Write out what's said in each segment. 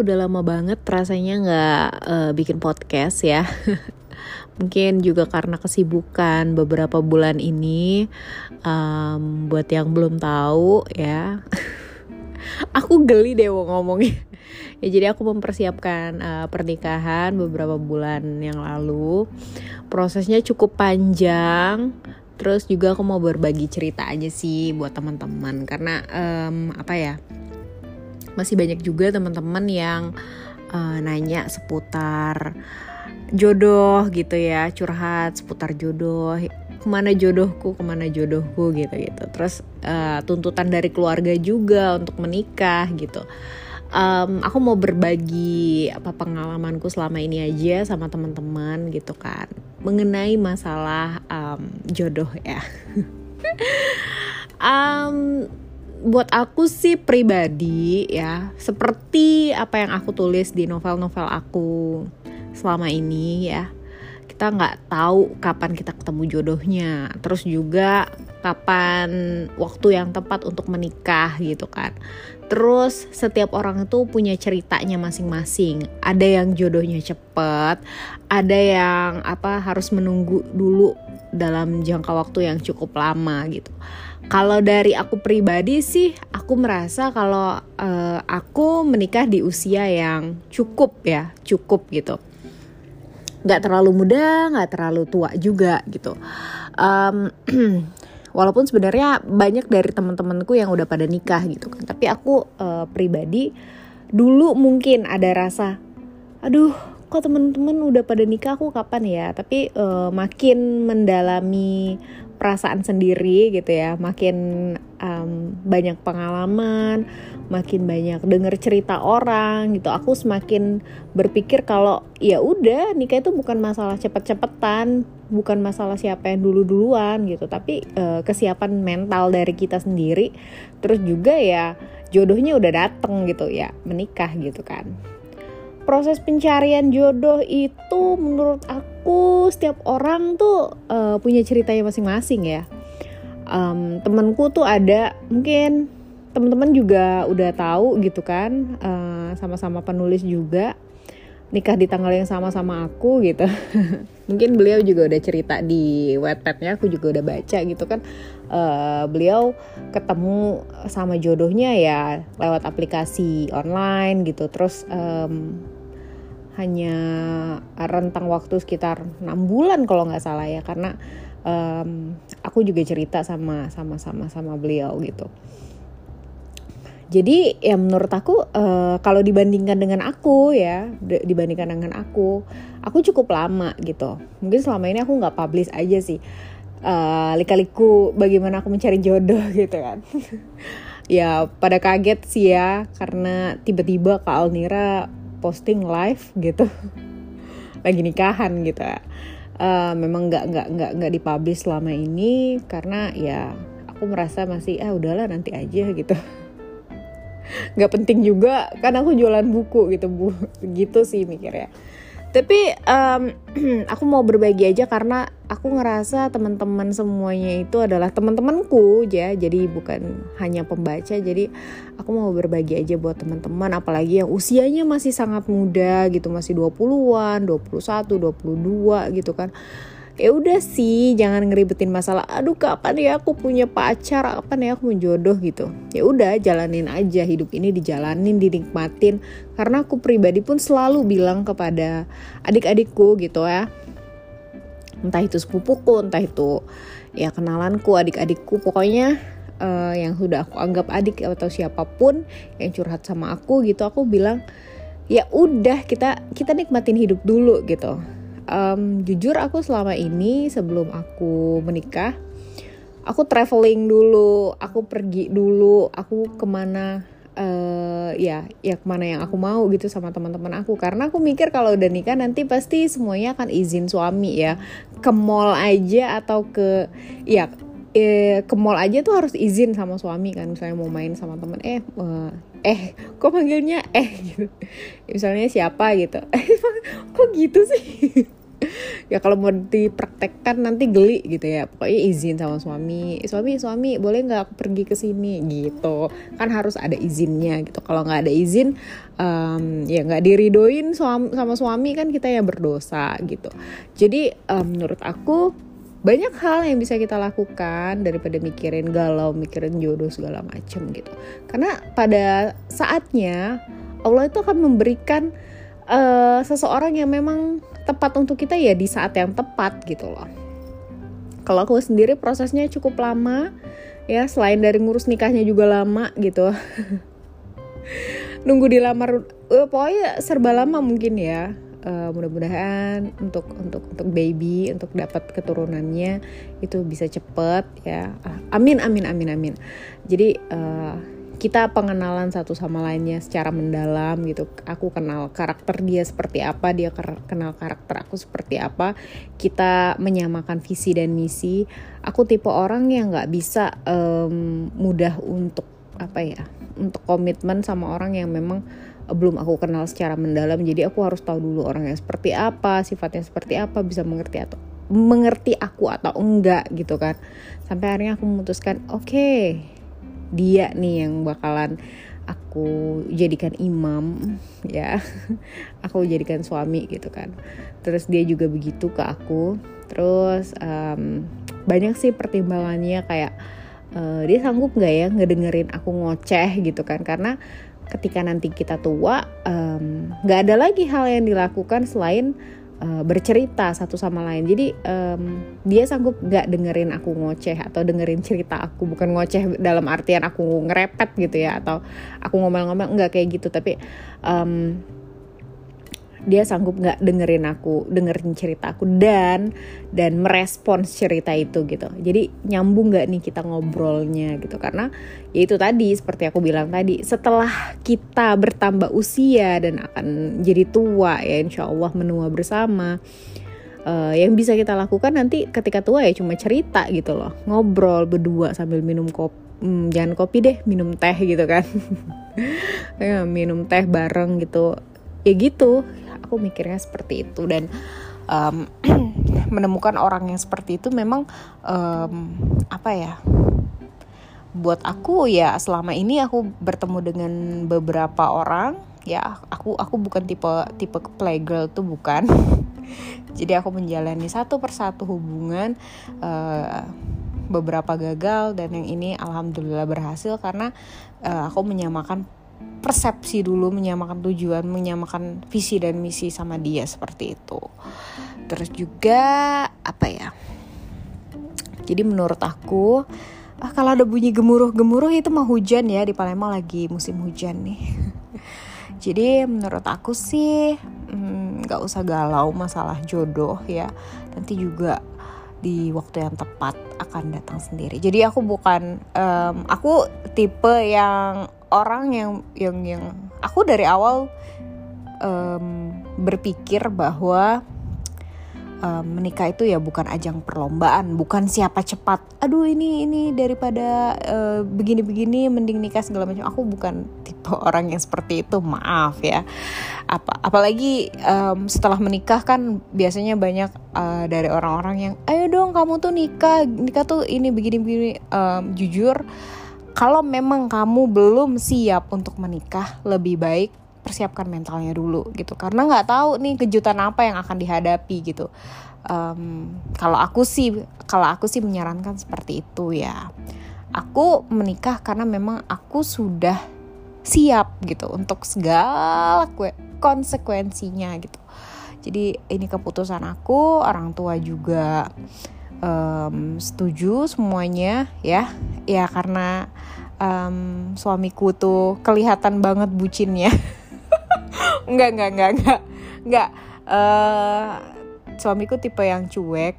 udah lama banget rasanya nggak uh, bikin podcast ya. Mungkin juga karena kesibukan beberapa bulan ini. Um, buat yang belum tahu ya, aku geli deh mau ngomongnya. Ya jadi aku mempersiapkan uh, pernikahan beberapa bulan yang lalu. Prosesnya cukup panjang. Terus juga aku mau berbagi cerita aja sih buat teman-teman karena um, apa ya? Masih banyak juga teman-teman yang uh, nanya seputar jodoh gitu ya curhat seputar jodoh ke mana jodohku ke mana jodohku gitu gitu. Terus uh, tuntutan dari keluarga juga untuk menikah gitu. Um, aku mau berbagi apa pengalamanku selama ini aja sama teman-teman gitu kan mengenai masalah um, jodoh ya. Um, buat aku sih pribadi ya seperti apa yang aku tulis di novel-novel aku selama ini ya. Kita nggak tahu kapan kita ketemu jodohnya terus juga kapan waktu yang tepat untuk menikah gitu kan. Terus setiap orang itu punya ceritanya masing-masing. Ada yang jodohnya cepet ada yang apa harus menunggu dulu dalam jangka waktu yang cukup lama gitu kalau dari aku pribadi sih, aku merasa kalau uh, aku menikah di usia yang cukup ya, cukup gitu. Gak terlalu muda, gak terlalu tua juga gitu. Um, walaupun sebenarnya banyak dari teman-temanku yang udah pada nikah gitu kan, tapi aku uh, pribadi dulu mungkin ada rasa, aduh kok teman-teman udah pada nikah aku kapan ya tapi uh, makin mendalami perasaan sendiri gitu ya. Makin um, banyak pengalaman makin banyak denger cerita orang gitu. Aku semakin berpikir kalau ya udah nikah itu bukan masalah cepet-cepetan bukan masalah siapa yang dulu duluan gitu. Tapi uh, kesiapan mental dari kita sendiri. Terus juga ya jodohnya udah dateng gitu ya menikah gitu kan. Proses pencarian jodoh itu menurut aku setiap orang tuh uh, punya ceritanya masing-masing ya. Um, temanku tuh ada mungkin teman-teman juga udah tahu gitu kan, sama sama-sama penulis juga nikah di tanggal yang sama sama aku gitu. Mungkin beliau juga udah cerita di webpadnya, aku juga udah baca gitu kan. Uh, beliau ketemu sama jodohnya ya lewat aplikasi online gitu. Terus um, hanya rentang waktu sekitar enam bulan kalau nggak salah ya karena um, aku juga cerita sama sama sama sama beliau gitu. Jadi ya menurut aku uh, kalau dibandingkan dengan aku ya dibandingkan dengan aku aku cukup lama gitu. Mungkin selama ini aku nggak publish aja sih uh, lika-liku bagaimana aku mencari jodoh gitu kan. Ya pada kaget sih ya karena tiba-tiba Kak Alnira posting live gitu. Lagi nikahan gitu. Uh, memang nggak nggak nggak nggak dipublish selama ini karena ya aku merasa masih ah udahlah nanti aja gitu. Nggak penting juga kan aku jualan buku gitu bu. Gitu sih mikirnya tapi um, aku mau berbagi aja karena aku ngerasa teman-teman semuanya itu adalah teman-temanku ya. Jadi bukan hanya pembaca. Jadi aku mau berbagi aja buat teman-teman. Apalagi yang usianya masih sangat muda gitu. Masih 20-an 21 22 gitu kan ya udah sih jangan ngeribetin masalah aduh kapan ya aku punya pacar? Kapan ya aku menjodoh gitu. Ya udah jalanin aja. Hidup ini dijalanin dinikmatin. Karena aku pribadi pun selalu bilang kepada adik-adikku gitu ya. Entah itu sepupuku entah itu ya kenalanku adik-adikku. Pokoknya uh, yang sudah aku anggap adik atau siapa pun yang curhat sama aku gitu aku bilang ya udah kita kita nikmatin hidup dulu gitu um, jujur aku selama ini sebelum aku menikah aku traveling dulu aku pergi dulu aku ke mana uh, ya ya ke mana yang aku mau gitu sama teman-teman aku. Karena aku mikir kalau udah nikah nanti pasti semuanya akan izin suami ya. Ke mall aja atau ke ya eh, ke mall aja tuh harus izin sama suami kan. Misalnya mau main sama temen eh uh, eh kok panggilnya eh gitu. Misalnya siapa gitu. Kok gitu sih ya kalau mau dipraktekkan nanti geli gitu ya. Pokoknya izin sama suami. Suami suami boleh nggak aku pergi ke sini? Gitu. Kan harus ada izinnya gitu. Kalau nggak ada izin um, ya nggak diridoin suami, sama suami kan kita ya berdosa gitu. Jadi um, menurut aku banyak hal yang bisa kita lakukan daripada mikirin galau, mikirin jodoh segala macem gitu. Karena pada saatnya Allah itu akan memberikan uh, seseorang yang memang tepat untuk kita ya di saat yang tepat gitu loh. Kalau aku sendiri prosesnya cukup lama ya selain dari ngurus nikahnya juga lama gitu. Nunggu dilamar uh, pokoknya serba lama mungkin ya. Uh, mudah-mudahan untuk untuk untuk baby untuk dapat keturunannya itu bisa cepet ya amin amin amin amin jadi uh, kita pengenalan satu sama lainnya secara mendalam gitu. Aku kenal karakter dia seperti apa dia kenal karakter aku seperti apa. Kita menyamakan visi dan misi. Aku tipe orang yang nggak bisa um, mudah untuk apa ya untuk komitmen sama orang yang memang belum aku kenal secara mendalam. Jadi aku harus tahu dulu orangnya seperti apa sifatnya seperti apa bisa mengerti atau mengerti aku atau enggak gitu kan. Sampai akhirnya aku memutuskan oke okay, dia nih yang bakalan aku jadikan imam ya. Aku jadikan suami gitu kan. Terus dia juga begitu ke aku. Terus um, banyak sih pertimbangannya kayak uh, dia sanggup nggak ya ngedengerin aku ngoceh gitu kan? Karena ketika nanti kita tua nggak um, ada lagi hal yang dilakukan selain uh, bercerita satu sama lain. Jadi um, dia sanggup gak dengerin aku ngoceh atau dengerin cerita aku, bukan ngoceh dalam artian aku ngerepet gitu ya atau aku ngomel-ngomel nggak kayak gitu, tapi um, dia sanggup nggak dengerin aku dengerin cerita aku dan dan merespons cerita itu gitu. Jadi nyambung nggak nih kita ngobrolnya gitu. Karena ya itu tadi seperti aku bilang tadi setelah kita bertambah usia dan akan jadi tua ya insya Allah menua bersama uh, yang bisa kita lakukan nanti ketika tua ya cuma cerita gitu loh. Ngobrol berdua sambil minum kopi hmm, jangan kopi deh minum teh gitu kan. Ya, minum teh bareng gitu ya gitu. Aku mikirnya seperti itu. Dan um, menemukan orang yang seperti itu memang um, apa ya buat aku ya selama ini aku bertemu dengan beberapa orang. Ya aku aku bukan tipe tipe playgirl tuh bukan. Jadi aku menjalani satu persatu hubungan uh, beberapa gagal dan yang ini alhamdulillah berhasil karena uh, aku menyamakan persepsi dulu menyamakan tujuan menyamakan visi dan misi sama dia seperti itu. Terus juga apa ya jadi menurut aku ah, kalau ada bunyi gemuruh-gemuruh itu mah hujan ya di Palembang lagi musim hujan nih. Jadi menurut aku sih hmm, nggak hmm, usah galau masalah jodoh ya. Nanti juga di waktu yang tepat akan datang sendiri. Jadi aku bukan um, aku tipe yang orang yang yang yang aku dari awal um, berpikir bahwa um, menikah itu ya bukan ajang perlombaan, bukan siapa cepat. Aduh ini ini daripada uh, begini-begini mending nikah segala macam. Aku bukan tipe orang yang seperti itu, maaf ya. Apa apalagi um, setelah menikah kan biasanya banyak uh, dari orang-orang yang ayo dong kamu tuh nikah, nikah tuh ini begini-begini. Um, jujur kalau memang kamu belum siap untuk menikah, lebih baik persiapkan mentalnya dulu gitu. Karena nggak tahu nih kejutan apa yang akan dihadapi gitu. Um, kalau aku sih kalau aku sih menyarankan seperti itu ya. Aku menikah karena memang aku sudah siap gitu untuk segala konsekuensinya gitu. Jadi ini keputusan aku orang tua juga um, setuju semuanya ya. Ya karena um, suamiku tuh kelihatan banget bucinnya. Nggak nggak nggak nggak nggak uh, suamiku tipe yang cuek.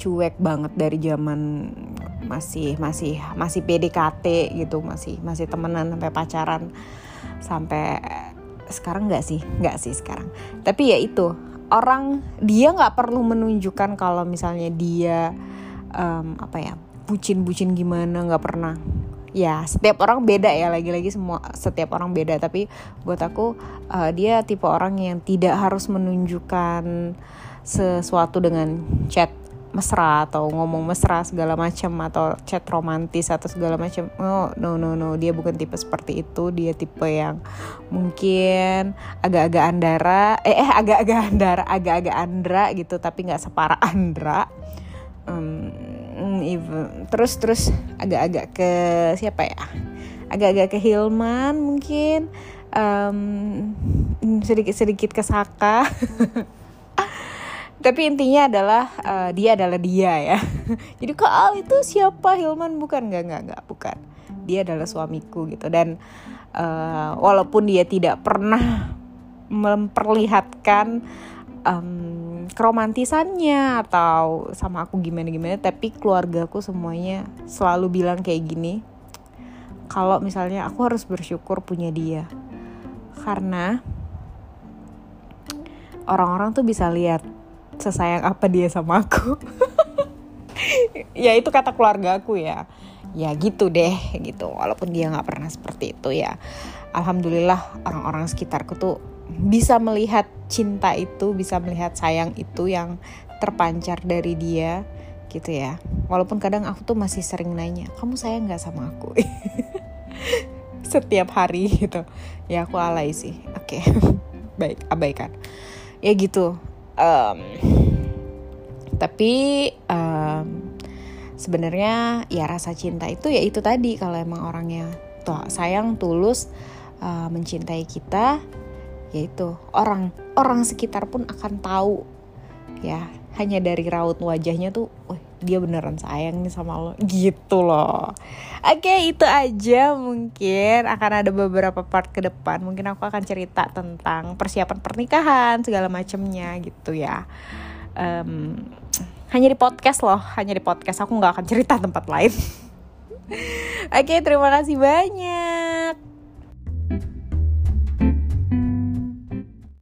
Cuek banget dari zaman masih masih masih PDKT gitu masih masih temenan sampai pacaran. Sampai sekarang nggak sih nggak sih sekarang. Tapi ya itu orang dia nggak perlu menunjukkan kalau misalnya dia um, apa ya bucin-bucin gimana nggak pernah. Ya setiap orang beda ya lagi-lagi semua setiap orang beda. Tapi buat aku uh, dia tipe orang yang tidak harus menunjukkan sesuatu dengan chat mesra atau ngomong mesra segala macam atau chat romantis atau segala macam oh no no no. Dia bukan tipe seperti itu. Dia tipe yang mungkin agak-agak andara. Eh eh agak-agak andara agak-agak andra gitu tapi nggak separah andra. Um, even. Terus terus agak-agak ke siapa ya? Agak-agak ke Hilman mungkin. Um, sedikit-sedikit ke Saka tapi intinya adalah uh, dia adalah dia ya. Jadi kok Al itu siapa Hilman? Bukan nggak nggak nggak bukan. Dia adalah suamiku gitu. Dan uh, walaupun dia tidak pernah memperlihatkan um, keromantisannya atau sama aku gimana gimana tapi keluargaku semuanya selalu bilang kayak gini kalau misalnya aku harus bersyukur punya dia. Karena orang-orang tuh bisa lihat sesayang apa dia sama aku. Ya itu kata keluarga aku ya. Ya gitu deh gitu. Walaupun dia nggak pernah seperti itu ya. Alhamdulillah orang-orang sekitarku tuh bisa melihat cinta itu bisa melihat sayang itu yang terpancar dari dia gitu ya. Walaupun kadang aku tuh masih sering nanya kamu sayang nggak sama aku? Setiap hari gitu. Ya aku alay sih. Oke. Okay. baik abaikan. Ya gitu um, tapi um, sebenarnya ya rasa cinta itu ya itu tadi. Kalau emang orangnya tuh sayang tulus uh, mencintai kita yaitu orang orang sekitar pun akan tahu ya. Hanya dari raut wajahnya tuh dia beneran sayang nih sama lo. Gitu loh. Oke itu aja mungkin akan ada beberapa part ke depan. Mungkin aku akan cerita tentang persiapan pernikahan segala macamnya gitu ya. Um, hanya di podcast loh hanya di podcast. Aku nggak akan cerita tempat lain. Oke terima kasih banyak